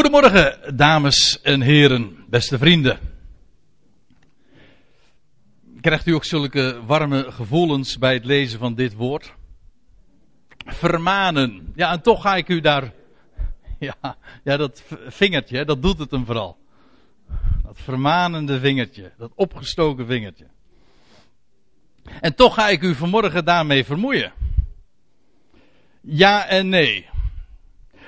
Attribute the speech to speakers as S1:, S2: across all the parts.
S1: Goedemorgen, dames en heren, beste vrienden. Krijgt u ook zulke warme gevoelens bij het lezen van dit woord? Vermanen. Ja, en toch ga ik u daar. Ja, ja dat vingertje, dat doet het hem vooral. Dat vermanende vingertje, dat opgestoken vingertje. En toch ga ik u vanmorgen daarmee vermoeien. Ja en nee.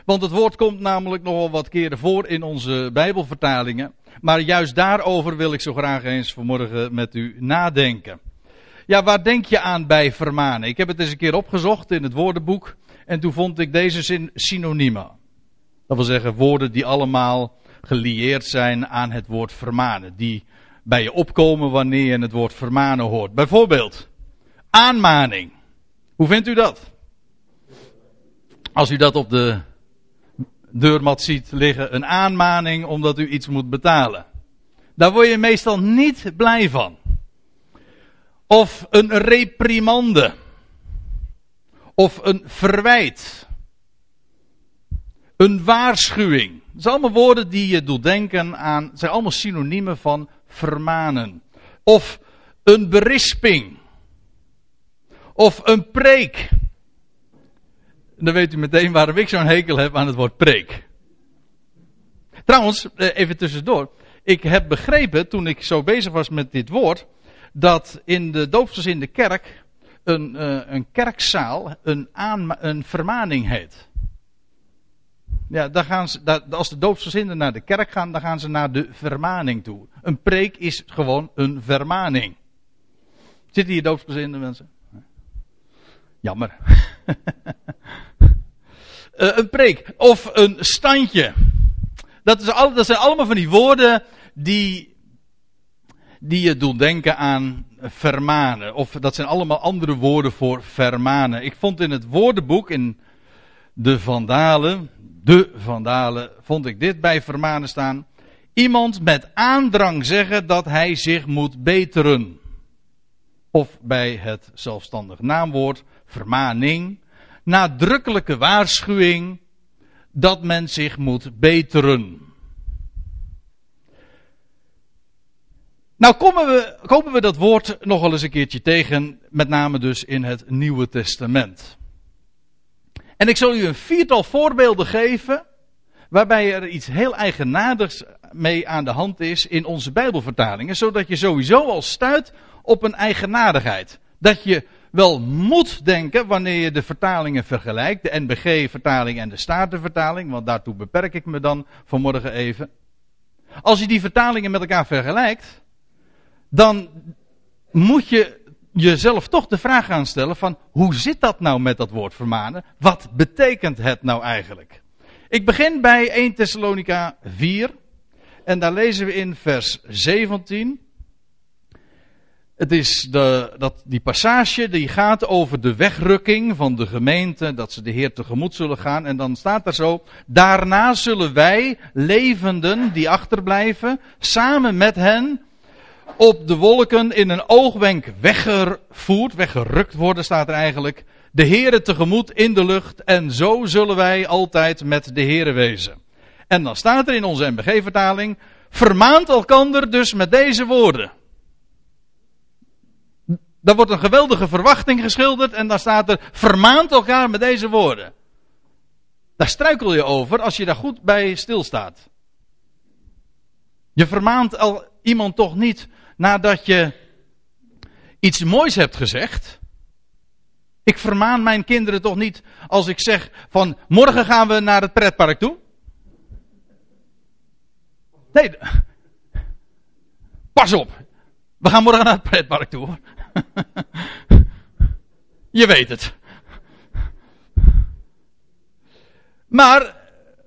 S1: Want het woord komt namelijk nogal wat keren voor in onze Bijbelvertalingen. Maar juist daarover wil ik zo graag eens vanmorgen met u nadenken. Ja, waar denk je aan bij vermanen? Ik heb het eens een keer opgezocht in het woordenboek. En toen vond ik deze synoniemen. Dat wil zeggen woorden die allemaal gelieerd zijn aan het woord vermanen. Die bij je opkomen wanneer je het woord vermanen hoort. Bijvoorbeeld, aanmaning. Hoe vindt u dat? Als u dat op de deurmat ziet liggen, een aanmaning omdat u iets moet betalen. Daar word je meestal niet blij van. Of een reprimande. Of een verwijt. Een waarschuwing. Dat zijn allemaal woorden die je doet denken aan, zijn allemaal synoniemen van vermanen. Of een berisping. Of een preek dan weet u meteen waarom ik zo'n hekel heb aan het woord preek. Trouwens, eh, even tussendoor. Ik heb begrepen, toen ik zo bezig was met dit woord, dat in de doopsgezinde kerk een, uh, een kerkzaal een, een vermaning heet. Ja, daar gaan ze, als de doopsgezinden naar de kerk gaan, dan gaan ze naar de vermaning toe. Een preek is gewoon een vermaning. Zitten hier doopsgezinde mensen? Jammer. uh, een preek of een standje. Dat, is dat zijn allemaal van die woorden die, die je doen denken aan vermanen. Of dat zijn allemaal andere woorden voor vermanen. Ik vond in het woordenboek, in de Vandalen, de Vandalen, vond ik dit bij vermanen staan. Iemand met aandrang zeggen dat hij zich moet beteren. Of bij het zelfstandig naamwoord vermaning nadrukkelijke waarschuwing dat men zich moet beteren. Nou komen we, komen we dat woord nog wel eens een keertje tegen, met name dus in het Nieuwe Testament. En ik zal u een viertal voorbeelden geven, waarbij er iets heel eigenaardigs mee aan de hand is in onze Bijbelvertalingen, zodat je sowieso al stuit op een eigenaardigheid. Dat je wel moet denken wanneer je de vertalingen vergelijkt, de NBG-vertaling en de Statenvertaling, want daartoe beperk ik me dan vanmorgen even. Als je die vertalingen met elkaar vergelijkt, dan moet je jezelf toch de vraag gaan stellen van hoe zit dat nou met dat woord vermanen? Wat betekent het nou eigenlijk? Ik begin bij 1 Thessalonica 4 en daar lezen we in vers 17. Het is de, dat, die passage die gaat over de wegrukking van de gemeente, dat ze de Heer tegemoet zullen gaan. En dan staat er zo, daarna zullen wij, levenden die achterblijven, samen met hen op de wolken in een oogwenk weggevoerd, weggerukt worden staat er eigenlijk, de Heere tegemoet in de lucht. En zo zullen wij altijd met de Heere wezen. En dan staat er in onze MBG-vertaling, vermaant elkander dus met deze woorden. Daar wordt een geweldige verwachting geschilderd en dan staat er vermaant elkaar met deze woorden. Daar struikel je over als je daar goed bij stilstaat. Je vermaant al iemand toch niet nadat je iets moois hebt gezegd. Ik vermaan mijn kinderen toch niet als ik zeg van morgen gaan we naar het pretpark toe. Nee, pas op. We gaan morgen naar het pretpark toe. Je weet het. Maar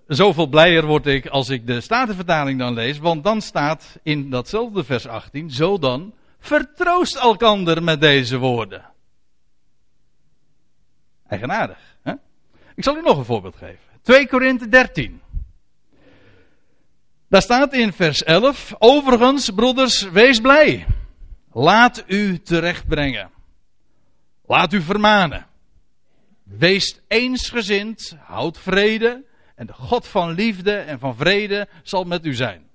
S1: zoveel blijer word ik als ik de Statenvertaling dan lees, want dan staat in datzelfde vers 18, zo dan, vertroost elkander met deze woorden. Eigenaardig. Hè? Ik zal u nog een voorbeeld geven. 2 Korinthe 13. Daar staat in vers 11, overigens, broeders, wees blij. Laat u terechtbrengen. Laat u vermanen. Wees eensgezind, houd vrede en de God van liefde en van vrede zal met u zijn.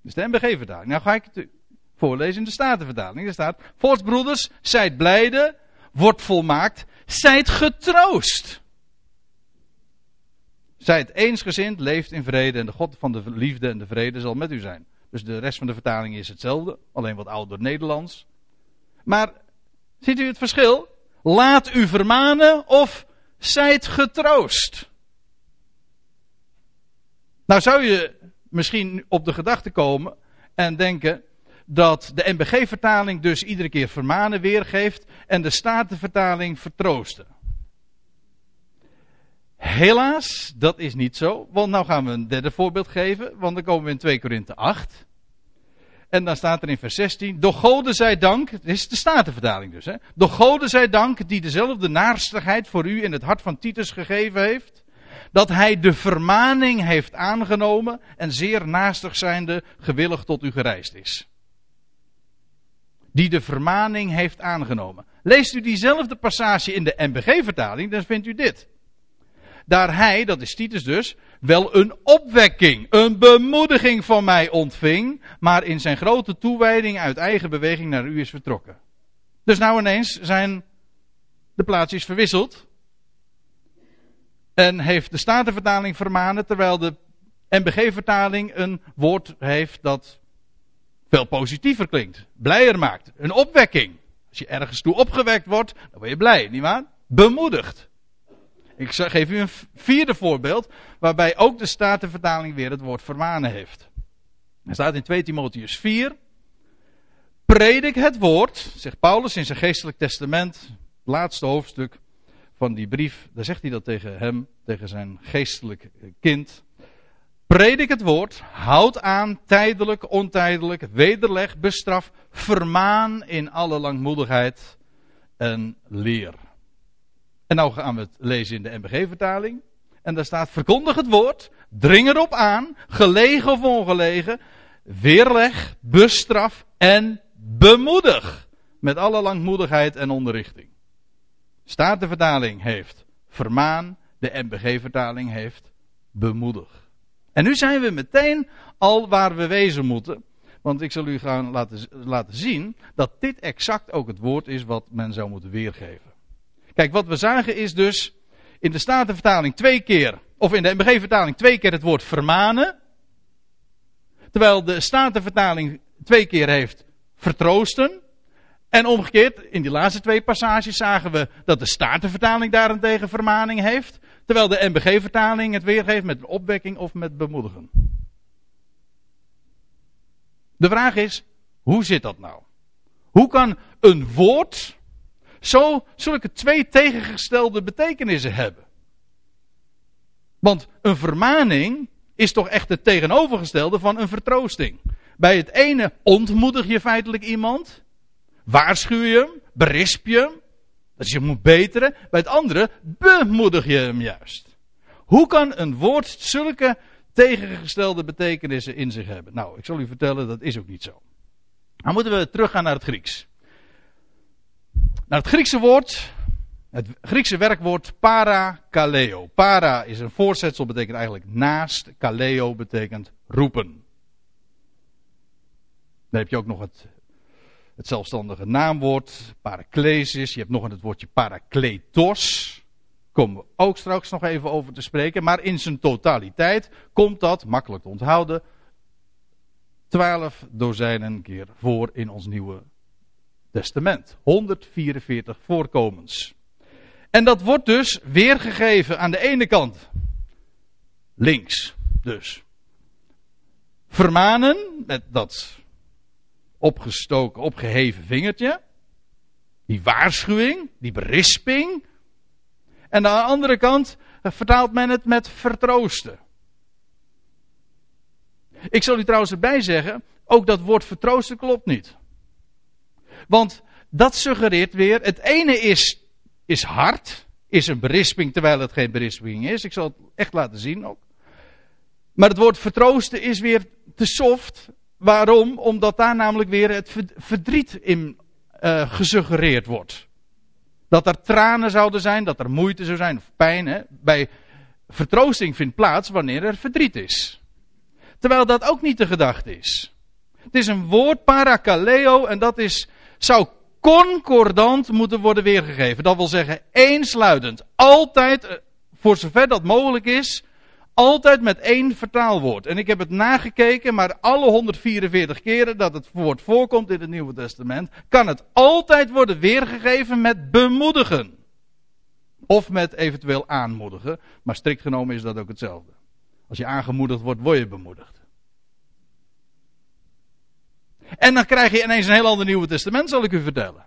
S1: De MBG-vertaling. Nou ga ik het voorlezen in de Statenvertaling. Er staat, Voortsbroeders, zijt blijde, wordt volmaakt, zijt getroost. Zijt eensgezind, leeft in vrede en de God van de liefde en de vrede zal met u zijn. Dus de rest van de vertaling is hetzelfde, alleen wat ouder Nederlands. Maar ziet u het verschil? Laat u vermanen of zijt getroost. Nou zou je misschien op de gedachte komen en denken dat de NBG-vertaling dus iedere keer vermanen weergeeft en de Statenvertaling vertroosten. Helaas, dat is niet zo. Want nou gaan we een derde voorbeeld geven. Want dan komen we in 2 Korinthe 8. En dan staat er in vers 16. Door Goden zij dank. Dit is de Statenvertaling dus. Hè, door Goden zij dank die dezelfde naarstigheid voor u in het hart van Titus gegeven heeft. Dat hij de vermaning heeft aangenomen. En zeer naastig zijnde gewillig tot u gereisd is. Die de vermaning heeft aangenomen. Leest u diezelfde passage in de NBG-vertaling, dan vindt u dit daar hij, dat is Titus dus, wel een opwekking, een bemoediging van mij ontving, maar in zijn grote toewijding uit eigen beweging naar u is vertrokken. Dus nou ineens zijn de plaatsjes verwisseld. En heeft de Statenvertaling vermanen, terwijl de NBG-vertaling een woord heeft dat veel positiever klinkt. Blijer maakt. Een opwekking. Als je ergens toe opgewekt wordt, dan word je blij, nietwaar? Bemoedigd. Ik geef u een vierde voorbeeld, waarbij ook de Statenvertaling weer het woord vermanen heeft. Er staat in 2 Timotheus 4. Predik het woord, zegt Paulus in zijn geestelijk testament, laatste hoofdstuk van die brief, daar zegt hij dat tegen hem, tegen zijn geestelijk kind. Predik het woord, houd aan, tijdelijk, ontijdelijk, wederleg, bestraf, vermaan in alle langmoedigheid en leer. En nou gaan we het lezen in de MBG-vertaling. En daar staat: verkondig het woord, dring erop aan, gelegen of ongelegen, weerleg, bestraf en bemoedig. Met alle langmoedigheid en onderrichting. Statenvertaling heeft vermaan, de MBG-vertaling heeft bemoedig. En nu zijn we meteen al waar we wezen moeten. Want ik zal u gaan laten, laten zien dat dit exact ook het woord is wat men zou moeten weergeven. Kijk, wat we zagen is dus in de Statenvertaling twee keer, of in de MBG-vertaling twee keer het woord vermanen. Terwijl de Statenvertaling twee keer heeft vertroosten. En omgekeerd, in die laatste twee passages zagen we dat de Statenvertaling daarentegen vermaning heeft. Terwijl de MBG-vertaling het weergeeft met opwekking of met bemoedigen. De vraag is, hoe zit dat nou? Hoe kan een woord zo zulke twee tegengestelde betekenissen hebben. Want een vermaning is toch echt het tegenovergestelde van een vertroosting. Bij het ene ontmoedig je feitelijk iemand, waarschuw je hem, berisp je hem, dat je moet beteren. Bij het andere bemoedig je hem juist. Hoe kan een woord zulke tegengestelde betekenissen in zich hebben? Nou, ik zal u vertellen, dat is ook niet zo. Dan moeten we teruggaan naar het Grieks. Nou, het Griekse woord, het Griekse werkwoord parakaleo. Para is een voorzetsel, betekent eigenlijk naast. Kaleo betekent roepen. Dan heb je ook nog het, het zelfstandige naamwoord, paraklesis. Je hebt nog het woordje parakletos. Komen we ook straks nog even over te spreken. Maar in zijn totaliteit komt dat, makkelijk te onthouden, twaalf dozijnen keer voor in ons nieuwe Testament. 144 voorkomens. En dat wordt dus weergegeven aan de ene kant. Links dus. Vermanen met dat opgestoken, opgeheven vingertje. Die waarschuwing, die berisping. En aan de andere kant vertaalt men het met vertroosten. Ik zal u trouwens erbij zeggen, ook dat woord vertroosten klopt niet. Want dat suggereert weer, het ene is, is hard, is een berisping terwijl het geen berisping is. Ik zal het echt laten zien ook. Maar het woord vertroosten is weer te soft. Waarom? Omdat daar namelijk weer het verdriet in uh, gesuggereerd wordt. Dat er tranen zouden zijn, dat er moeite zou zijn, of pijn. Bij vertroosting vindt plaats wanneer er verdriet is. Terwijl dat ook niet de gedachte is. Het is een woord parakaleo en dat is, zou concordant moeten worden weergegeven. Dat wil zeggen eensluidend. Altijd, eh, voor zover dat mogelijk is, altijd met één vertaalwoord. En ik heb het nagekeken, maar alle 144 keren dat het woord voorkomt in het Nieuwe Testament, kan het altijd worden weergegeven met bemoedigen. Of met eventueel aanmoedigen, maar strikt genomen is dat ook hetzelfde. Als je aangemoedigd wordt, word je bemoedigd. En dan krijg je ineens een heel ander Nieuwe Testament, zal ik u vertellen.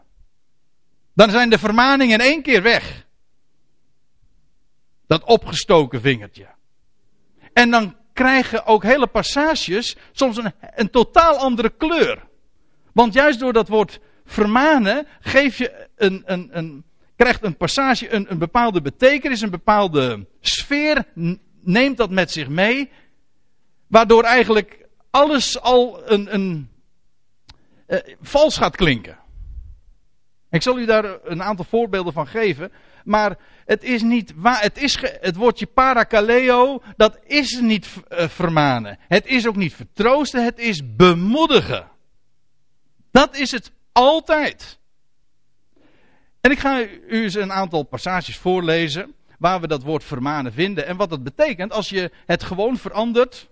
S1: Dan zijn de vermaningen in één keer weg. Dat opgestoken vingertje. En dan krijgen ook hele passages soms een, een totaal andere kleur. Want juist door dat woord vermanen geef je een, een, een, krijgt een passage een, een bepaalde betekenis, een bepaalde sfeer, neemt dat met zich mee, waardoor eigenlijk alles al een, een uh, vals gaat klinken. Ik zal u daar een aantal voorbeelden van geven. Maar het is niet waar. Het, is het woordje parakaleo, dat is niet uh, vermanen. Het is ook niet vertroosten, het is bemoedigen. Dat is het altijd. En ik ga u eens een aantal passages voorlezen waar we dat woord vermanen vinden en wat het betekent als je het gewoon verandert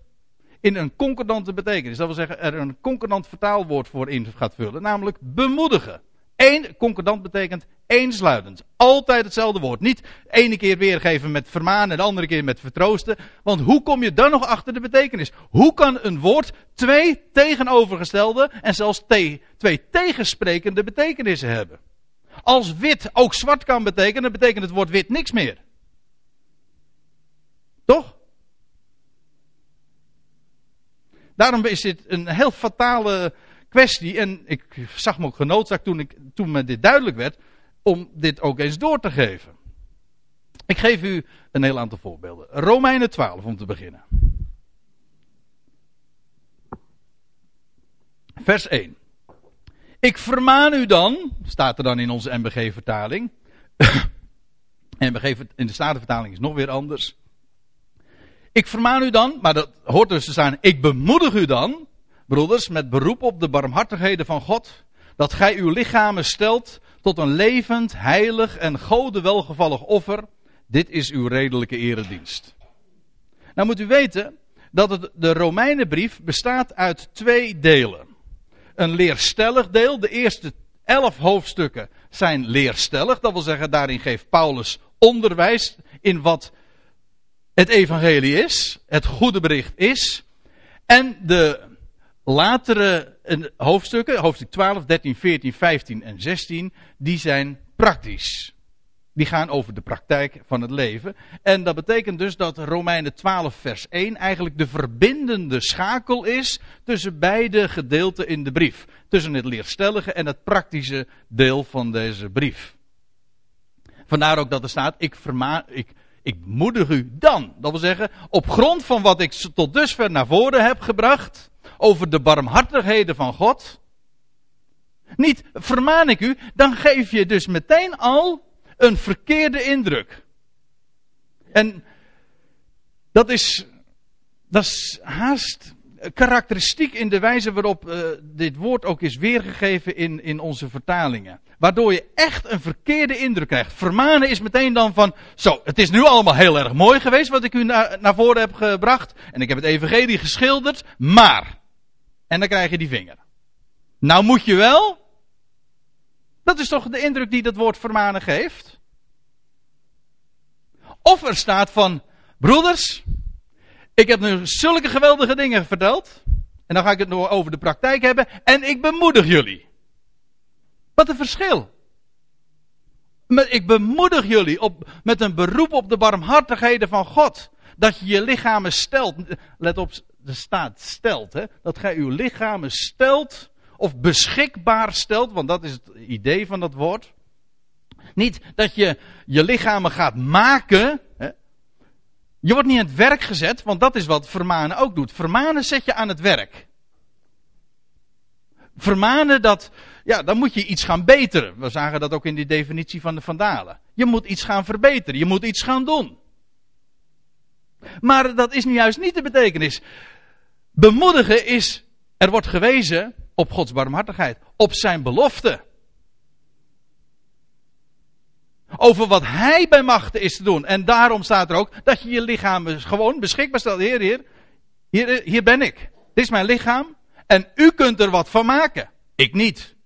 S1: in een concordante betekenis. Dat wil zeggen, er een concordant vertaalwoord voor in gaat vullen, namelijk bemoedigen. Eén, concordant betekent eensluidend. Altijd hetzelfde woord. Niet ene keer weergeven met vermanen en de andere keer met vertroosten. Want hoe kom je dan nog achter de betekenis? Hoe kan een woord twee tegenovergestelde en zelfs twee tegensprekende betekenissen hebben? Als wit ook zwart kan betekenen, betekent het woord wit niks meer. Toch? Daarom is dit een heel fatale kwestie. En ik zag me ook genoodzaakt toen, toen me dit duidelijk werd. om dit ook eens door te geven. Ik geef u een heel aantal voorbeelden. Romeinen 12 om te beginnen. Vers 1. Ik vermaan u dan, staat er dan in onze MBG-vertaling. MBG in de Statenvertaling is nog weer anders. Ik vermaan u dan, maar dat hoort dus te staan, ik bemoedig u dan, broeders, met beroep op de barmhartigheden van God, dat gij uw lichamen stelt tot een levend, heilig en gode welgevallig offer. Dit is uw redelijke eredienst. Nou moet u weten dat het, de Romeinenbrief bestaat uit twee delen. Een leerstellig deel, de eerste elf hoofdstukken zijn leerstellig, dat wil zeggen daarin geeft Paulus onderwijs in wat het evangelie is, het goede bericht is. En de latere hoofdstukken, hoofdstuk 12, 13, 14, 15 en 16, die zijn praktisch. Die gaan over de praktijk van het leven. En dat betekent dus dat Romeinen 12, vers 1 eigenlijk de verbindende schakel is tussen beide gedeelten in de brief. Tussen het leerstellige en het praktische deel van deze brief. Vandaar ook dat er staat: ik, verma ik ik moedig u dan. Dat wil zeggen, op grond van wat ik tot dusver naar voren heb gebracht. Over de barmhartigheden van God. Niet vermaan ik u, dan geef je dus meteen al een verkeerde indruk. En dat is, dat is haast karakteristiek in de wijze waarop uh, dit woord ook is weergegeven in, in onze vertalingen. Waardoor je echt een verkeerde indruk krijgt. Vermanen is meteen dan van, zo, het is nu allemaal heel erg mooi geweest wat ik u na, naar voren heb gebracht. En ik heb het evangelie geschilderd, maar. En dan krijg je die vinger. Nou moet je wel. Dat is toch de indruk die dat woord vermanen geeft? Of er staat van, broeders, ik heb nu zulke geweldige dingen verteld. En dan ga ik het nog over de praktijk hebben. En ik bemoedig jullie. Wat een verschil. Ik bemoedig jullie op, met een beroep op de barmhartigheden van God. Dat je je lichamen stelt. Let op, de staat stelt. Hè, dat gij uw lichamen stelt. Of beschikbaar stelt. Want dat is het idee van dat woord. Niet dat je je lichamen gaat maken. Hè, je wordt niet aan het werk gezet, want dat is wat vermanen ook doet. Vermanen zet je aan het werk. Vermanen, dat, ja, dan moet je iets gaan beteren. We zagen dat ook in die definitie van de vandalen. Je moet iets gaan verbeteren, je moet iets gaan doen. Maar dat is nu juist niet de betekenis. Bemoedigen is, er wordt gewezen op Gods barmhartigheid, op zijn belofte. Over wat hij bij machten is te doen. En daarom staat er ook dat je je lichaam gewoon beschikbaar stelt. Heer, heer, hier, hier ben ik. Dit is mijn lichaam. En u kunt er wat van maken. Ik niet.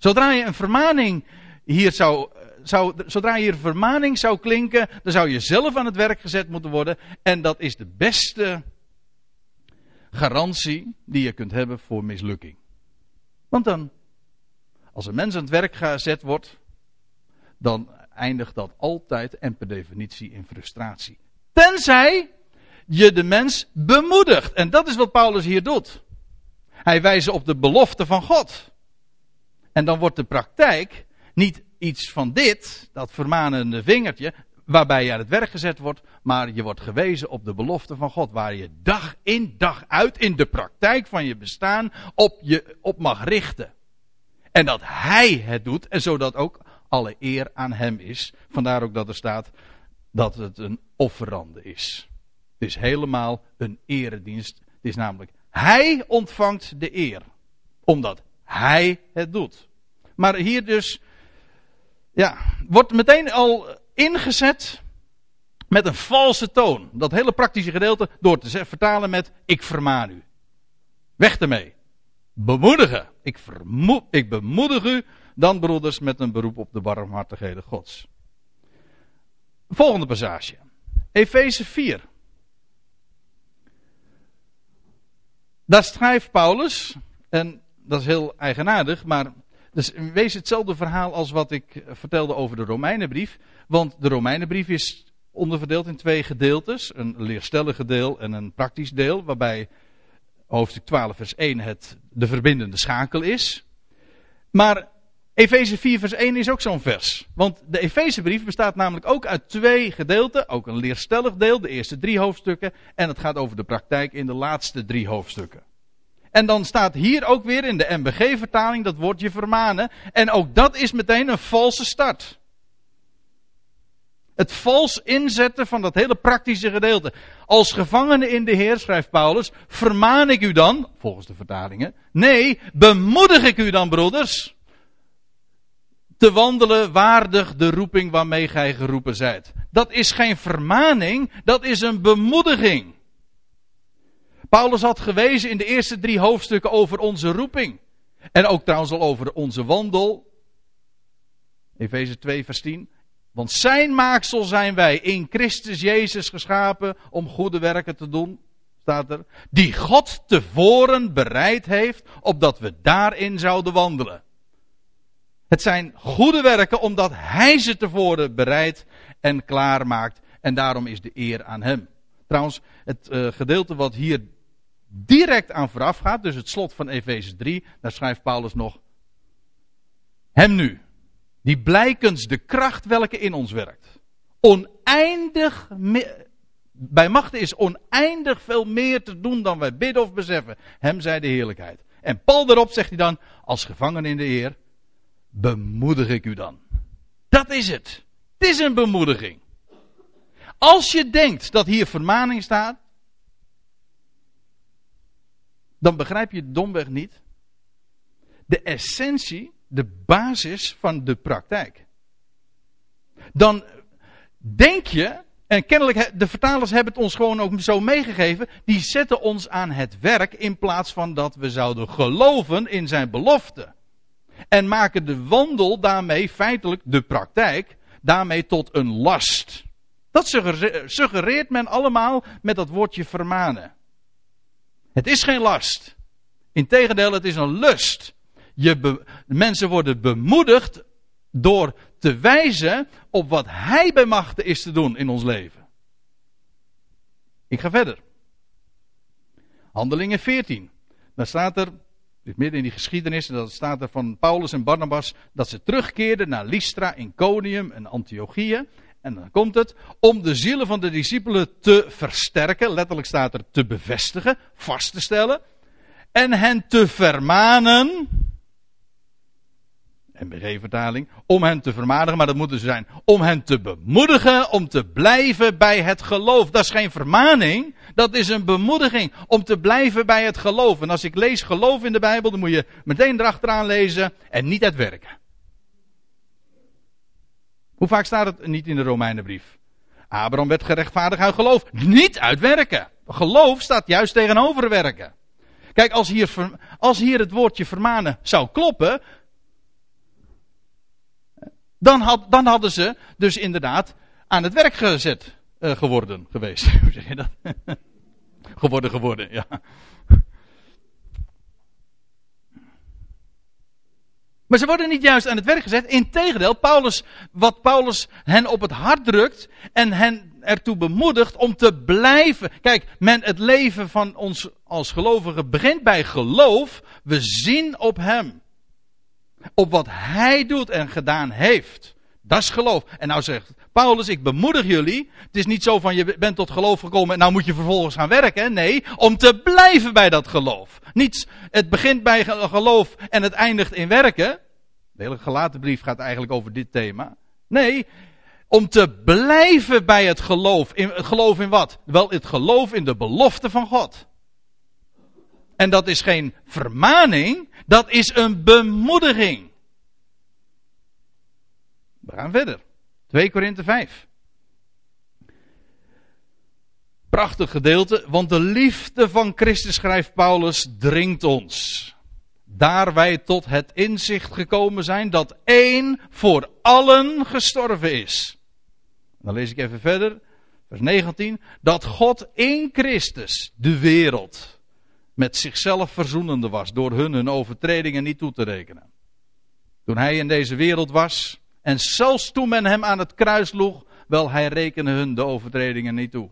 S1: Zodra je een vermaning hier zou, zou, zodra hier vermaning zou klinken, dan zou je zelf aan het werk gezet moeten worden. En dat is de beste garantie die je kunt hebben voor mislukking. Want dan, als een mens aan het werk gezet wordt, dan eindigt dat altijd en per definitie in frustratie. Tenzij je de mens bemoedigt. En dat is wat Paulus hier doet. Hij wijst op de belofte van God. En dan wordt de praktijk niet iets van dit, dat vermanende vingertje, waarbij je aan het werk gezet wordt, maar je wordt gewezen op de belofte van God, waar je dag in dag uit in de praktijk van je bestaan op je op mag richten. En dat Hij het doet, en zodat ook alle eer aan Hem is. Vandaar ook dat er staat dat het een offerande is. Het is helemaal een eredienst. Het is namelijk Hij ontvangt de eer, omdat Hij het doet. Maar hier dus, ja, wordt meteen al ingezet met een valse toon. Dat hele praktische gedeelte door te vertalen met ik vermaan u. Weg ermee. Bemoedigen. Ik, ik bemoedig u dan broeders met een beroep op de barmhartigheden gods. Volgende passage. Efeze 4. Daar schrijft Paulus, en dat is heel eigenaardig, maar dus wees hetzelfde verhaal als wat ik vertelde over de Romeinenbrief. Want de Romeinenbrief is onderverdeeld in twee gedeeltes. Een leerstellig deel en een praktisch deel. Waarbij hoofdstuk 12 vers 1 het de verbindende schakel is. Maar Efeze 4 vers 1 is ook zo'n vers. Want de Efezebrief bestaat namelijk ook uit twee gedeelten. Ook een leerstellig deel, de eerste drie hoofdstukken. En het gaat over de praktijk in de laatste drie hoofdstukken. En dan staat hier ook weer in de MBG-vertaling dat woordje vermanen. En ook dat is meteen een valse start. Het vals inzetten van dat hele praktische gedeelte. Als gevangene in de Heer, schrijft Paulus, vermaan ik u dan, volgens de vertalingen. Nee, bemoedig ik u dan, broeders. Te wandelen waardig de roeping waarmee gij geroepen zijt. Dat is geen vermaning, dat is een bemoediging. Paulus had gewezen in de eerste drie hoofdstukken over onze roeping. En ook trouwens al over onze wandel. Efeze 2, vers 10. Want zijn maaksel zijn wij in Christus Jezus geschapen om goede werken te doen, staat er. Die God tevoren bereid heeft, opdat we daarin zouden wandelen. Het zijn goede werken omdat Hij ze tevoren bereid en klaar maakt. En daarom is de eer aan Hem. Trouwens, het uh, gedeelte wat hier direct aan vooraf gaat, dus het slot van Efeze 3, daar schrijft Paulus nog. Hem nu, die blijkens de kracht welke in ons werkt. Oneindig, bij machten is oneindig veel meer te doen dan wij bidden of beseffen. Hem zij de heerlijkheid. En Paul daarop zegt hij dan, als gevangen in de Heer, bemoedig ik u dan. Dat is het. Het is een bemoediging. Als je denkt dat hier vermaning staat, dan begrijp je domweg niet de essentie, de basis van de praktijk. Dan denk je, en kennelijk de vertalers hebben het ons gewoon ook zo meegegeven, die zetten ons aan het werk in plaats van dat we zouden geloven in zijn belofte. En maken de wandel daarmee feitelijk de praktijk, daarmee tot een last. Dat suggereert men allemaal met dat woordje vermanen. Het is geen last. Integendeel, het is een lust. Je mensen worden bemoedigd door te wijzen op wat Hij bij machten is te doen in ons leven. Ik ga verder. Handelingen 14. Daar staat er, dit midden in die geschiedenis, dat staat er van Paulus en Barnabas, dat ze terugkeerden naar Lystra, Iconium en Antiochieën. En dan komt het, om de zielen van de discipelen te versterken, letterlijk staat er te bevestigen, vast te stellen, en hen te vermanen. MBG-vertaling, om hen te vermanigen, maar dat moeten ze zijn, om hen te bemoedigen, om te blijven bij het geloof. Dat is geen vermaning, dat is een bemoediging, om te blijven bij het geloof. En als ik lees geloof in de Bijbel, dan moet je meteen erachteraan lezen en niet het werken. Hoe vaak staat het niet in de Romeinenbrief? Abraham werd gerechtvaardigd uit geloof, niet uit werken. Geloof staat juist tegenover werken. Kijk, als hier, als hier het woordje vermanen zou kloppen, dan, had, dan hadden ze dus inderdaad aan het werk gezet uh, geworden geweest. Hoe zeg je dat? geworden, geworden, ja. Maar ze worden niet juist aan het werk gezet. Integendeel, Paulus, wat Paulus hen op het hart drukt en hen ertoe bemoedigt om te blijven. Kijk, men, het leven van ons als gelovigen begint bij geloof. We zien op hem. Op wat hij doet en gedaan heeft. Dat is geloof. En nou zegt Paulus, ik bemoedig jullie. Het is niet zo van je bent tot geloof gekomen en nou moet je vervolgens gaan werken. Nee, om te blijven bij dat geloof. Niets, het begint bij geloof en het eindigt in werken. De hele gelaten brief gaat eigenlijk over dit thema. Nee, om te blijven bij het geloof. In, het geloof in wat? Wel, het geloof in de belofte van God. En dat is geen vermaning, dat is een bemoediging. We gaan verder. 2 Korinthe 5. Prachtig gedeelte, want de liefde van Christus, schrijft Paulus, dringt ons. Daar wij tot het inzicht gekomen zijn dat één voor allen gestorven is. Dan lees ik even verder, vers 19. Dat God in Christus de wereld met zichzelf verzoenende was door hun hun overtredingen niet toe te rekenen. Toen hij in deze wereld was en zelfs toen men hem aan het kruis sloeg, wel hij rekende hun de overtredingen niet toe.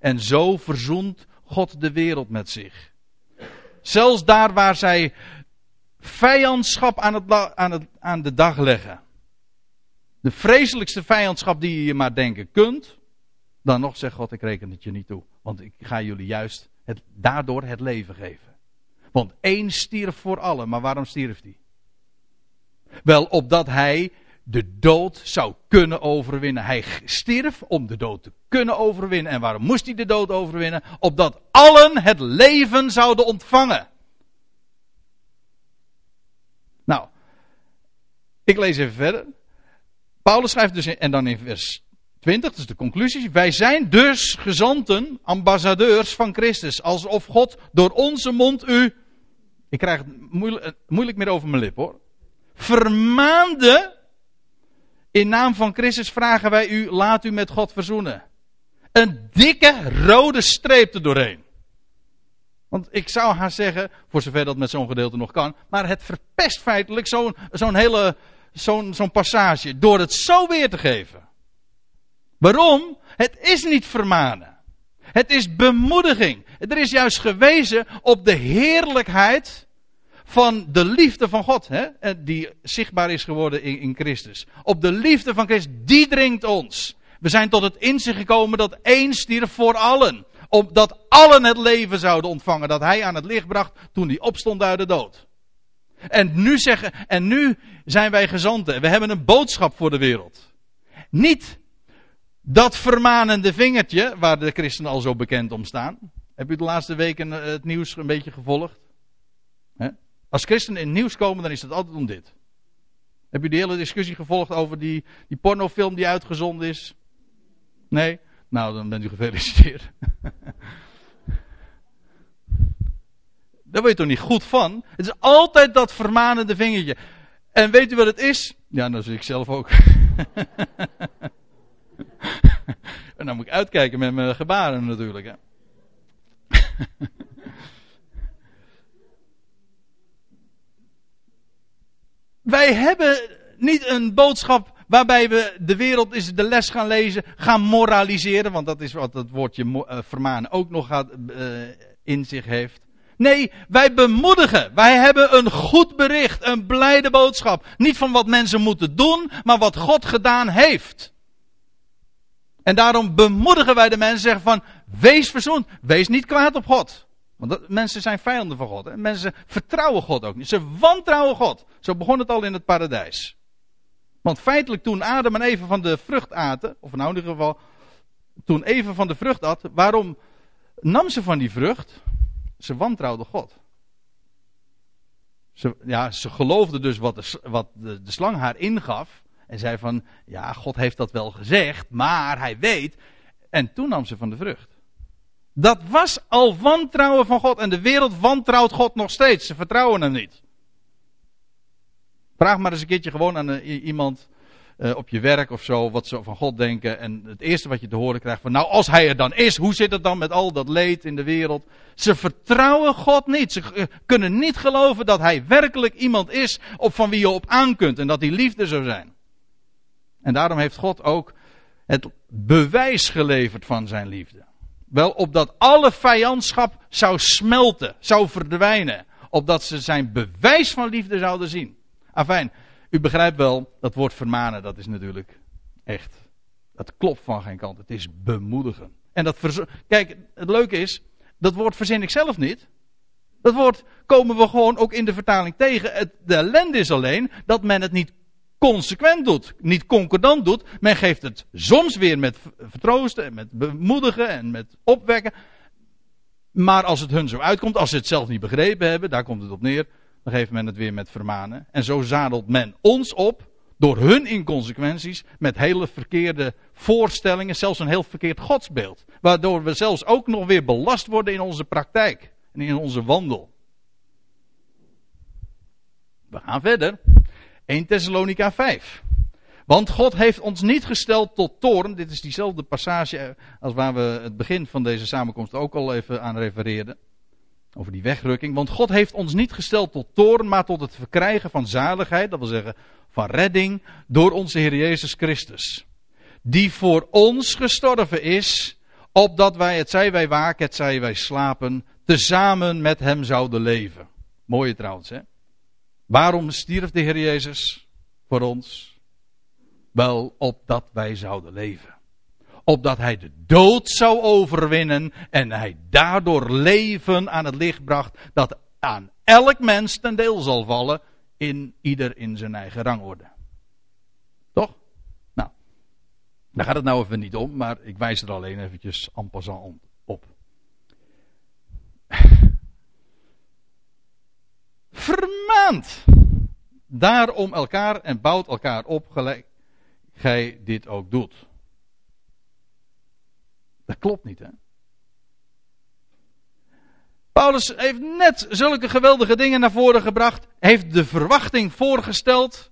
S1: En zo verzoent God de wereld met zich. Zelfs daar waar zij vijandschap aan, het, aan, het, aan de dag leggen. De vreselijkste vijandschap die je maar denken kunt. Dan nog zegt God, ik reken het je niet toe. Want ik ga jullie juist het, daardoor het leven geven. Want één stierf voor allen. Maar waarom stierf hij? Wel, opdat hij de dood zou kunnen overwinnen. Hij stierf om de dood te kunnen overwinnen. En waarom moest hij de dood overwinnen? Opdat allen het leven zouden ontvangen. Nou, ik lees even verder. Paulus schrijft dus, en dan in vers 20, dat is de conclusie. Wij zijn dus gezanten, ambassadeurs van Christus. Alsof God door onze mond u. Ik krijg het moeilijk, eh, moeilijk meer over mijn lip hoor. Vermaande. In naam van Christus vragen wij u, laat u met God verzoenen. Een dikke rode streep er doorheen. Want ik zou haar zeggen, voor zover dat met zo'n gedeelte nog kan, maar het verpest feitelijk zo'n zo'n hele zo'n zo'n passage door het zo weer te geven. Waarom? Het is niet vermanen. Het is bemoediging. Er is juist gewezen op de heerlijkheid van de liefde van God, hè, die zichtbaar is geworden in, in Christus. Op de liefde van Christus, die dringt ons. We zijn tot het inzicht gekomen dat één stierf voor allen opdat allen het leven zouden ontvangen dat hij aan het licht bracht toen hij opstond uit de dood. En nu zeggen, en nu zijn wij gezanten. We hebben een boodschap voor de wereld. Niet dat vermanende vingertje, waar de christenen al zo bekend om staan. Heb u de laatste weken eh, het nieuws een beetje gevolgd? Als christenen in het nieuws komen, dan is het altijd om dit. Heb u die hele discussie gevolgd over die, die pornofilm die uitgezonden is? Nee? Nou, dan bent u gefeliciteerd. Daar word je toch niet goed van? Het is altijd dat vermanende vingertje. En weet u wat het is? Ja, dat zie ik zelf ook. en dan moet ik uitkijken met mijn gebaren natuurlijk. Hè. Wij hebben niet een boodschap waarbij we de wereld is de les gaan lezen, gaan moraliseren, want dat is wat het woordje uh, vermanen ook nog gaat, uh, in zich heeft. Nee, wij bemoedigen. Wij hebben een goed bericht, een blijde boodschap. Niet van wat mensen moeten doen, maar wat God gedaan heeft. En daarom bemoedigen wij de mensen zeggen van, wees verzoend, wees niet kwaad op God. Want mensen zijn vijanden van God. Hè? Mensen vertrouwen God ook niet. Ze wantrouwen God. Zo begon het al in het paradijs. Want feitelijk toen Adam en Eva van de vrucht aten, of nou in ieder geval, toen Eva van de vrucht at, waarom nam ze van die vrucht? Ze wantrouwde God. Ze, ja, ze geloofde dus wat, de, wat de slang haar ingaf. En zei van, ja, God heeft dat wel gezegd, maar hij weet. En toen nam ze van de vrucht. Dat was al wantrouwen van God. En de wereld wantrouwt God nog steeds. Ze vertrouwen hem niet. Vraag maar eens een keertje gewoon aan uh, iemand uh, op je werk of zo, wat ze van God denken. En het eerste wat je te horen krijgt van, nou als hij er dan is, hoe zit het dan met al dat leed in de wereld? Ze vertrouwen God niet. Ze uh, kunnen niet geloven dat hij werkelijk iemand is op van wie je op aan kunt en dat hij liefde zou zijn. En daarom heeft God ook het bewijs geleverd van zijn liefde. Wel opdat alle vijandschap zou smelten, zou verdwijnen. Opdat ze zijn bewijs van liefde zouden zien. Afijn, u begrijpt wel, dat woord vermanen, dat is natuurlijk echt. Dat klopt van geen kant. Het is bemoedigen. En dat Kijk, het leuke is, dat woord verzin ik zelf niet. Dat woord komen we gewoon ook in de vertaling tegen. Het, de ellende is alleen dat men het niet consequent doet, niet concordant doet. Men geeft het soms weer met vertroosten en met bemoedigen en met opwekken. Maar als het hun zo uitkomt, als ze het zelf niet begrepen hebben, daar komt het op neer, dan geeft men het weer met vermanen. En zo zadelt men ons op, door hun inconsequenties, met hele verkeerde voorstellingen, zelfs een heel verkeerd godsbeeld. Waardoor we zelfs ook nog weer belast worden in onze praktijk en in onze wandel. We gaan verder. 1 Thessalonica 5. Want God heeft ons niet gesteld tot toren. Dit is diezelfde passage als waar we het begin van deze samenkomst ook al even aan refereerden. Over die wegrukking. Want God heeft ons niet gesteld tot toren, maar tot het verkrijgen van zaligheid. Dat wil zeggen van redding door onze Heer Jezus Christus. Die voor ons gestorven is, opdat wij, het zij wij waken, het zij wij slapen, tezamen met hem zouden leven. Mooie trouwens, hè? Waarom stierf de Heer Jezus voor ons? Wel, opdat wij zouden leven. Opdat hij de dood zou overwinnen en hij daardoor leven aan het licht bracht dat aan elk mens ten deel zal vallen, in ieder in zijn eigen rangorde. Toch? Nou, daar gaat het nou even niet om, maar ik wijs er alleen eventjes en passant op. vermaand. Daarom elkaar en bouwt elkaar op gelijk gij dit ook doet. Dat klopt niet, hè? Paulus heeft net zulke geweldige dingen naar voren gebracht. Heeft de verwachting voorgesteld.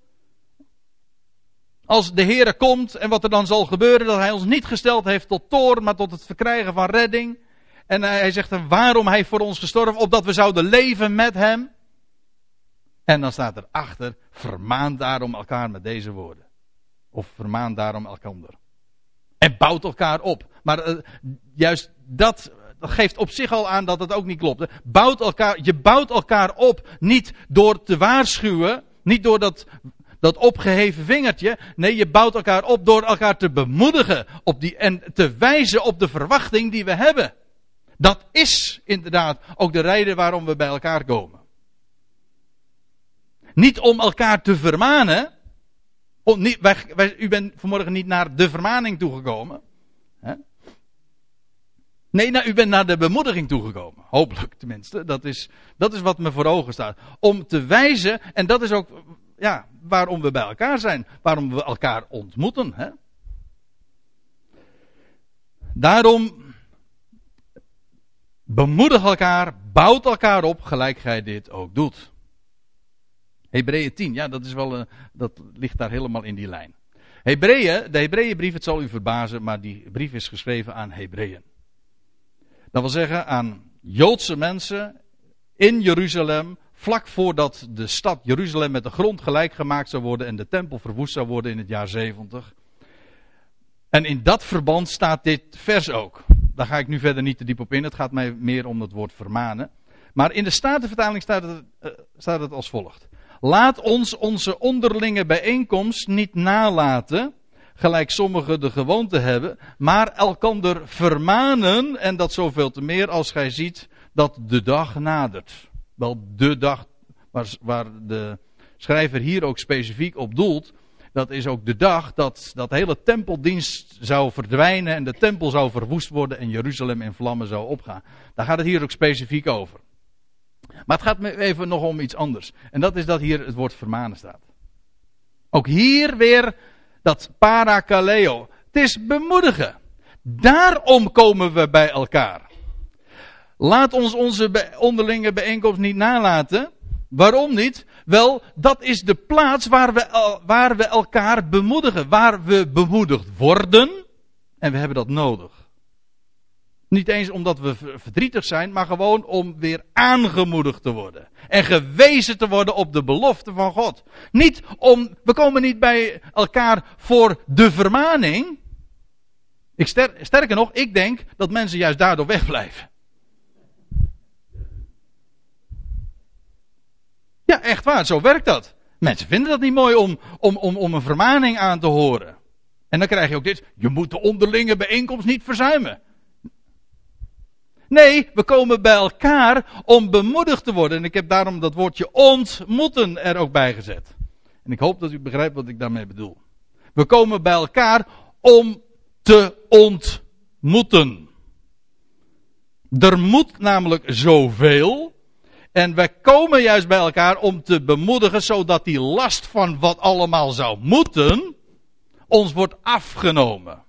S1: Als de Heere komt en wat er dan zal gebeuren. Dat hij ons niet gesteld heeft tot toren, maar tot het verkrijgen van redding. En hij zegt dan waarom hij voor ons gestorven. Opdat we zouden leven met hem. En dan staat er achter, vermaan daarom elkaar met deze woorden. Of vermaan daarom elkander. En bouwt elkaar op. Maar uh, juist dat, dat geeft op zich al aan dat het ook niet klopt. Bouwt elkaar, je bouwt elkaar op niet door te waarschuwen, niet door dat, dat opgeheven vingertje. Nee, je bouwt elkaar op door elkaar te bemoedigen op die, en te wijzen op de verwachting die we hebben. Dat is inderdaad ook de reden waarom we bij elkaar komen. Niet om elkaar te vermanen. Om, niet, wij, wij, u bent vanmorgen niet naar de vermaning toegekomen. Hè? Nee, nou, u bent naar de bemoediging toegekomen. Hopelijk tenminste. Dat is, dat is wat me voor ogen staat. Om te wijzen, en dat is ook ja, waarom we bij elkaar zijn. Waarom we elkaar ontmoeten. Hè? Daarom bemoedig elkaar, bouwt elkaar op, gelijk gij dit ook doet. Hebreeën 10, ja, dat, is wel, uh, dat ligt daar helemaal in die lijn. Hebreeën, de Hebreeënbrief, het zal u verbazen, maar die brief is geschreven aan Hebreeën. Dat wil zeggen aan Joodse mensen in Jeruzalem, vlak voordat de stad Jeruzalem met de grond gelijk gemaakt zou worden en de tempel verwoest zou worden in het jaar 70. En in dat verband staat dit vers ook. Daar ga ik nu verder niet te diep op in, het gaat mij meer om het woord vermanen. Maar in de Statenvertaling staat het, uh, staat het als volgt. Laat ons onze onderlinge bijeenkomst niet nalaten, gelijk sommigen de gewoonte hebben, maar elkander vermanen, en dat zoveel te meer als gij ziet dat de dag nadert. Wel, de dag waar, waar de schrijver hier ook specifiek op doelt, dat is ook de dag dat dat hele tempeldienst zou verdwijnen en de tempel zou verwoest worden en Jeruzalem in vlammen zou opgaan. Daar gaat het hier ook specifiek over. Maar het gaat me even nog om iets anders. En dat is dat hier het woord vermanen staat. Ook hier weer dat parakaleo. Het is bemoedigen. Daarom komen we bij elkaar. Laat ons onze onderlinge bijeenkomst niet nalaten. Waarom niet? Wel, dat is de plaats waar we, waar we elkaar bemoedigen. Waar we bemoedigd worden. En we hebben dat nodig. Niet eens omdat we verdrietig zijn, maar gewoon om weer aangemoedigd te worden. En gewezen te worden op de belofte van God. Niet om, we komen niet bij elkaar voor de vermaning. Ik sterker nog, ik denk dat mensen juist daardoor wegblijven. Ja, echt waar, zo werkt dat. Mensen vinden dat niet mooi om, om, om, om een vermaning aan te horen. En dan krijg je ook dit, je moet de onderlinge bijeenkomst niet verzuimen. Nee, we komen bij elkaar om bemoedigd te worden. En ik heb daarom dat woordje ontmoeten er ook bij gezet. En ik hoop dat u begrijpt wat ik daarmee bedoel. We komen bij elkaar om te ontmoeten. Er moet namelijk zoveel. En wij komen juist bij elkaar om te bemoedigen, zodat die last van wat allemaal zou moeten, ons wordt afgenomen.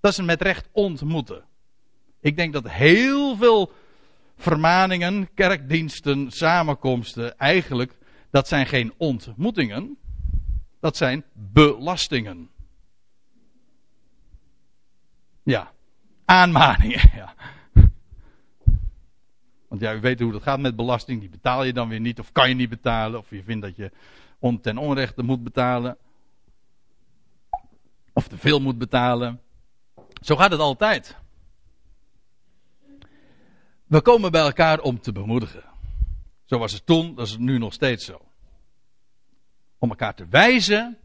S1: Dat is een met recht ontmoeten. Ik denk dat heel veel vermaningen, kerkdiensten, samenkomsten, eigenlijk, dat zijn geen ontmoetingen, dat zijn belastingen. Ja, aanmaningen. Want ja, u weet hoe dat gaat met belasting. Die betaal je dan weer niet, of kan je niet betalen, of je vindt dat je ten onrechte moet betalen. Of te veel moet betalen. Zo gaat het altijd. We komen bij elkaar om te bemoedigen. Zo was het toen, dat is het nu nog steeds zo. Om elkaar te wijzen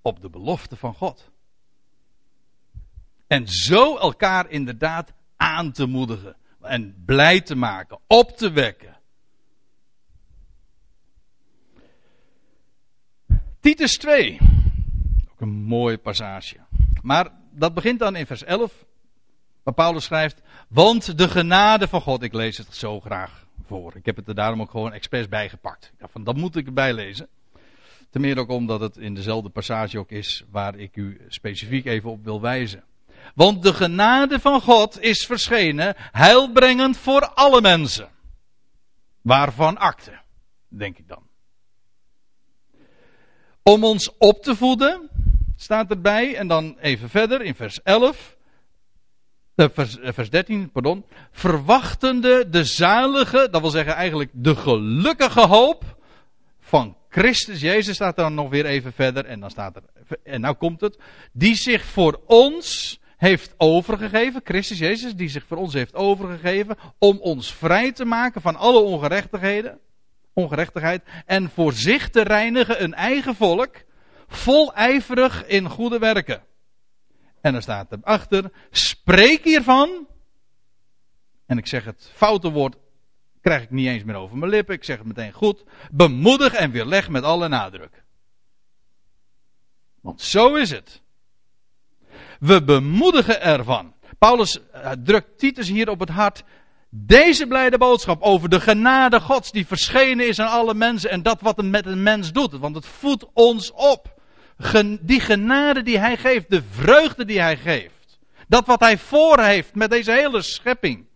S1: op de belofte van God. En zo elkaar inderdaad aan te moedigen. En blij te maken, op te wekken. Titus 2. Ook een mooi passage. Maar dat begint dan in vers 11. Waar Paulus schrijft. Want de genade van God. Ik lees het zo graag voor. Ik heb het er daarom ook gewoon expres bijgepakt. Ja, van dat moet ik erbij lezen. Ten meer ook omdat het in dezelfde passage ook is waar ik u specifiek even op wil wijzen. Want de genade van God is verschenen, heilbrengend voor alle mensen. Waarvan akte, denk ik dan. Om ons op te voeden, staat erbij, en dan even verder in vers 11. Eh, vers, eh, vers 13, pardon. Verwachtende de zalige, dat wil zeggen eigenlijk de gelukkige hoop van Christus Jezus staat dan nog weer even verder en dan staat er, en nou komt het, die zich voor ons heeft overgegeven, Christus Jezus, die zich voor ons heeft overgegeven, om ons vrij te maken van alle ongerechtigheden, ongerechtigheid, en voor zich te reinigen een eigen volk, volijverig in goede werken. En dan staat erachter, spreek hiervan, en ik zeg het foute woord, krijg ik niet eens meer over mijn lippen, ik zeg het meteen goed, bemoedig en weerleg met alle nadruk. Want zo is het. We bemoedigen ervan. Paulus uh, drukt Titus hier op het hart. Deze blijde boodschap over de genade Gods die verschenen is aan alle mensen en dat wat het met een mens doet. Want het voedt ons op. die genade die hij geeft, de vreugde die hij geeft. Dat wat hij voor heeft met deze hele schepping.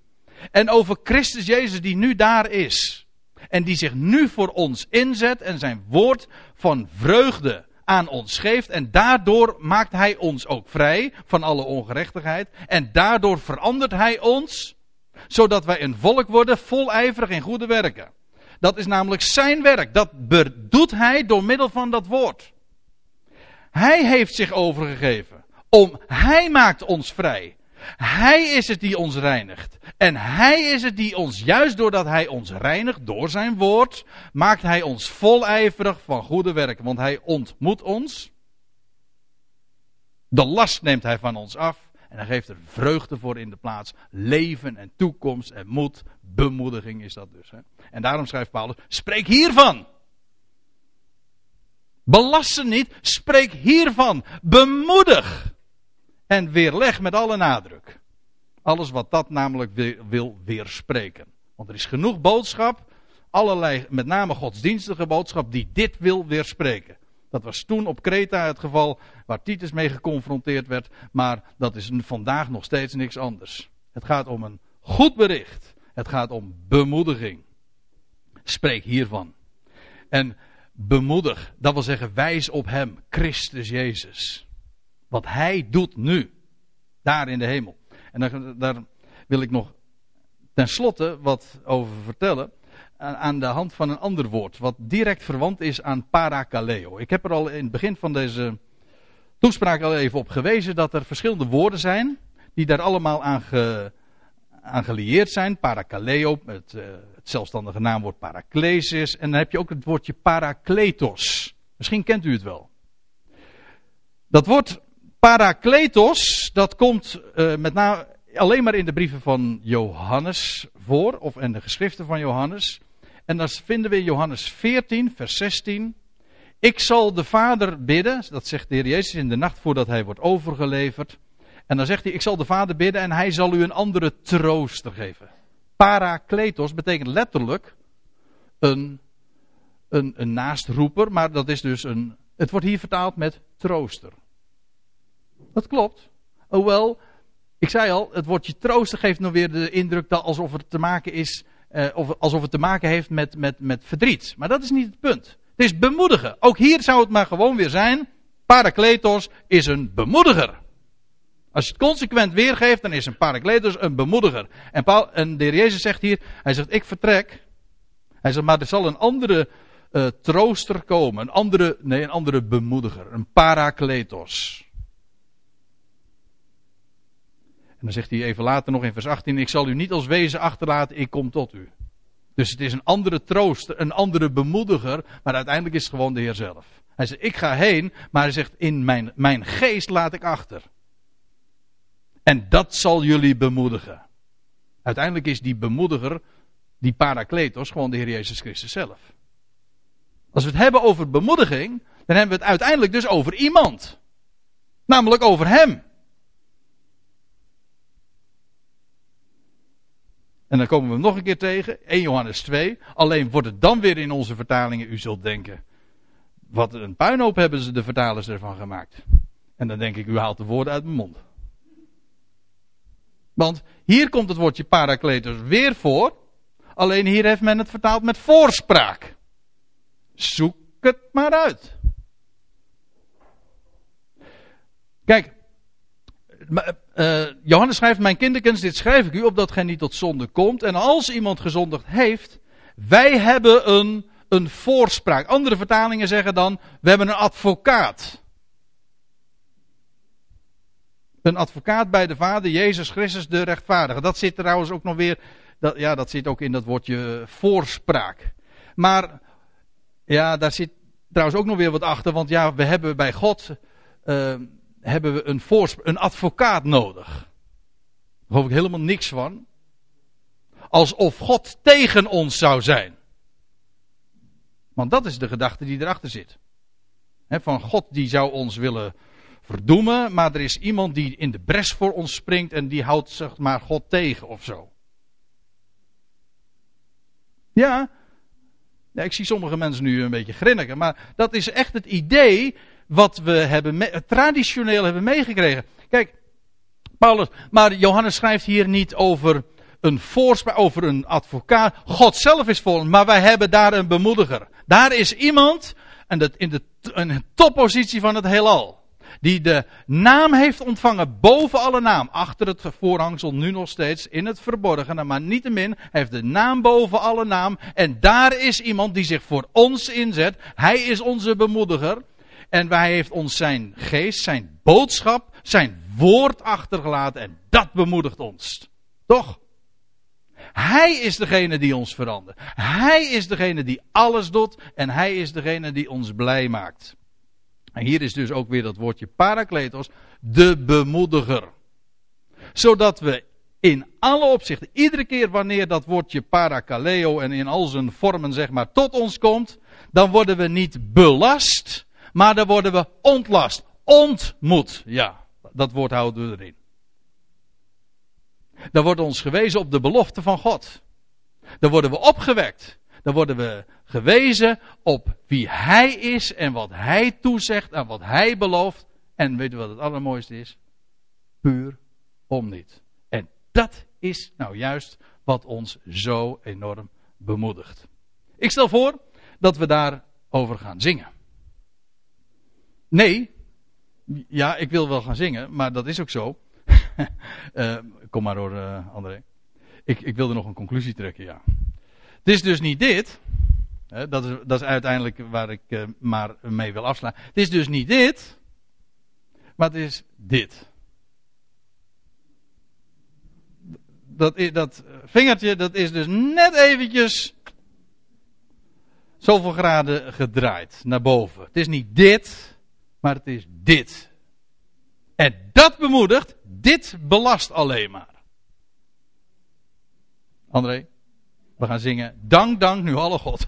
S1: En over Christus Jezus die nu daar is. En die zich nu voor ons inzet en zijn woord van vreugde aan ons geeft. En daardoor maakt hij ons ook vrij van alle ongerechtigheid. En daardoor verandert hij ons, zodat wij een volk worden volijverig in goede werken. Dat is namelijk zijn werk. Dat doet hij door middel van dat woord. Hij heeft zich overgegeven. Om, hij maakt ons vrij. Hij is het die ons reinigt. En Hij is het die ons, juist doordat Hij ons reinigt door zijn woord, maakt Hij ons volijverig van goede werken. Want Hij ontmoet ons. De last neemt Hij van ons af. En hij geeft er vreugde voor in de plaats. Leven en toekomst en moed. Bemoediging is dat dus. Hè? En daarom schrijft Paulus, spreek hiervan. Belast ze niet, spreek hiervan. Bemoedig. En weerleg met alle nadruk. Alles wat dat namelijk wil weerspreken. Want er is genoeg boodschap, allerlei, met name godsdienstige boodschap, die dit wil weerspreken. Dat was toen op Kreta het geval waar Titus mee geconfronteerd werd, maar dat is vandaag nog steeds niks anders. Het gaat om een goed bericht. Het gaat om bemoediging. Spreek hiervan. En bemoedig, dat wil zeggen wijs op Hem, Christus Jezus. Wat Hij doet nu, daar in de hemel. En daar, daar wil ik nog tenslotte wat over vertellen. Aan de hand van een ander woord, wat direct verwant is aan parakaleo. Ik heb er al in het begin van deze toespraak al even op gewezen dat er verschillende woorden zijn. die daar allemaal aan, ge, gelieerd zijn. Parakaleo, het, uh, het zelfstandige naamwoord paraklesis. En dan heb je ook het woordje parakletos. Misschien kent u het wel. Dat woord parakletos, dat komt uh, met name alleen maar in de brieven van Johannes voor, of in de geschriften van Johannes. En dat vinden we in Johannes 14, vers 16. Ik zal de Vader bidden, dat zegt de Heer Jezus in de nacht voordat hij wordt overgeleverd. En dan zegt hij, ik zal de Vader bidden en hij zal u een andere trooster geven. Parakletos betekent letterlijk een, een, een naastroeper, maar dat is dus een, het wordt hier vertaald met trooster. Dat klopt. Hoewel, ik zei al, het woordje trooster geeft nog weer de indruk dat alsof het te maken is, eh, of alsof het te maken heeft met, met, met verdriet. Maar dat is niet het punt. Het is bemoedigen. Ook hier zou het maar gewoon weer zijn. Parakletos is een bemoediger. Als je het consequent weergeeft, dan is een parakletos een bemoediger. En, Paul, en de heer Jezus zegt hier, hij zegt, ik vertrek. Hij zegt, maar er zal een andere uh, trooster komen. Een andere, nee, een andere bemoediger. Een parakletos. En dan zegt hij even later nog in vers 18: Ik zal u niet als wezen achterlaten, ik kom tot u. Dus het is een andere trooster, een andere bemoediger, maar uiteindelijk is het gewoon de Heer zelf. Hij zegt: Ik ga heen, maar hij zegt: In mijn, mijn geest laat ik achter. En dat zal jullie bemoedigen. Uiteindelijk is die bemoediger, die parakletos, gewoon de Heer Jezus Christus zelf. Als we het hebben over bemoediging, dan hebben we het uiteindelijk dus over iemand. Namelijk over Hem. En dan komen we hem nog een keer tegen, 1 Johannes 2. Alleen wordt het dan weer in onze vertalingen, u zult denken, wat een puinhoop hebben ze de vertalers ervan gemaakt. En dan denk ik, u haalt de woorden uit mijn mond. Want hier komt het woordje parakletos weer voor. Alleen hier heeft men het vertaald met voorspraak. Zoek het maar uit. Kijk, uh, Johannes schrijft, mijn kinderkens, dit schrijf ik u, opdat gij niet tot zonde komt. En als iemand gezondigd heeft, wij hebben een, een voorspraak. Andere vertalingen zeggen dan, we hebben een advocaat. Een advocaat bij de Vader, Jezus Christus de rechtvaardige. Dat zit trouwens ook nog weer, dat, ja, dat zit ook in dat woordje voorspraak. Maar, ja, daar zit trouwens ook nog weer wat achter, want ja, we hebben bij God, uh, hebben we een, een advocaat nodig. Daar geloof ik helemaal niks van. Alsof God tegen ons zou zijn. Want dat is de gedachte die erachter zit. van God die zou ons willen verdoemen, maar er is iemand die in de bres voor ons springt en die houdt zeg maar God tegen of zo. Ja, ja ik zie sommige mensen nu een beetje grinniken, maar dat is echt het idee wat we hebben traditioneel hebben meegekregen. Kijk, Paulus, maar Johannes schrijft hier niet over een voorspraak, over een advocaat. God zelf is voor maar wij hebben daar een bemoediger. Daar is iemand, en dat in de, een toppositie van het heelal. Die de naam heeft ontvangen boven alle naam. Achter het voorhangsel nu nog steeds in het verborgene. Maar niettemin heeft de naam boven alle naam. En daar is iemand die zich voor ons inzet. Hij is onze bemoediger. En hij heeft ons zijn geest, zijn boodschap, zijn woord achtergelaten. En dat bemoedigt ons. Toch? Hij is degene die ons verandert. Hij is degene die alles doet. En hij is degene die ons blij maakt. En hier is dus ook weer dat woordje parakletos. De bemoediger. Zodat we in alle opzichten, iedere keer wanneer dat woordje parakaleo en in al zijn vormen zeg maar tot ons komt, dan worden we niet belast, maar dan worden we ontlast. Ontmoet. Ja, dat woord houden we erin. Dan wordt ons gewezen op de belofte van God. Dan worden we opgewekt. Dan worden we gewezen op wie Hij is en wat Hij toezegt en wat Hij belooft. En weet u wat het allermooiste is? Puur om niet. En dat is nou juist wat ons zo enorm bemoedigt. Ik stel voor dat we daarover gaan zingen. Nee, ja, ik wil wel gaan zingen, maar dat is ook zo. uh, kom maar hoor, uh, André. Ik, ik wilde nog een conclusie trekken, ja. Het is dus niet dit. Dat, is, dat is uiteindelijk waar ik uh, maar mee wil afslaan. Het is dus niet dit. Maar het is dit. Dat, dat vingertje, dat is dus net eventjes zoveel graden gedraaid naar boven. Het is niet dit, maar het is dit. En dat bemoedigt, dit belast alleen maar. André, we gaan zingen. Dank, dank nu alle God.